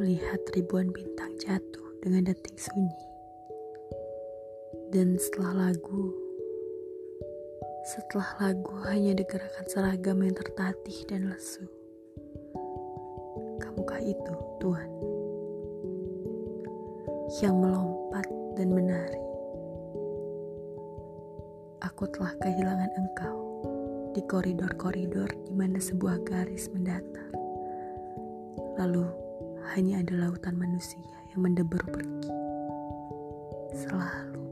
melihat ribuan bintang jatuh dengan detik sunyi. Dan setelah lagu, setelah lagu hanya digerakkan seragam yang tertatih dan lesu. Kamukah itu, Tuhan? Yang melompat dan menari. Aku telah kehilangan engkau di koridor-koridor di mana sebuah garis mendatar. Lalu hanya ada lautan manusia yang mendeber pergi. Selalu.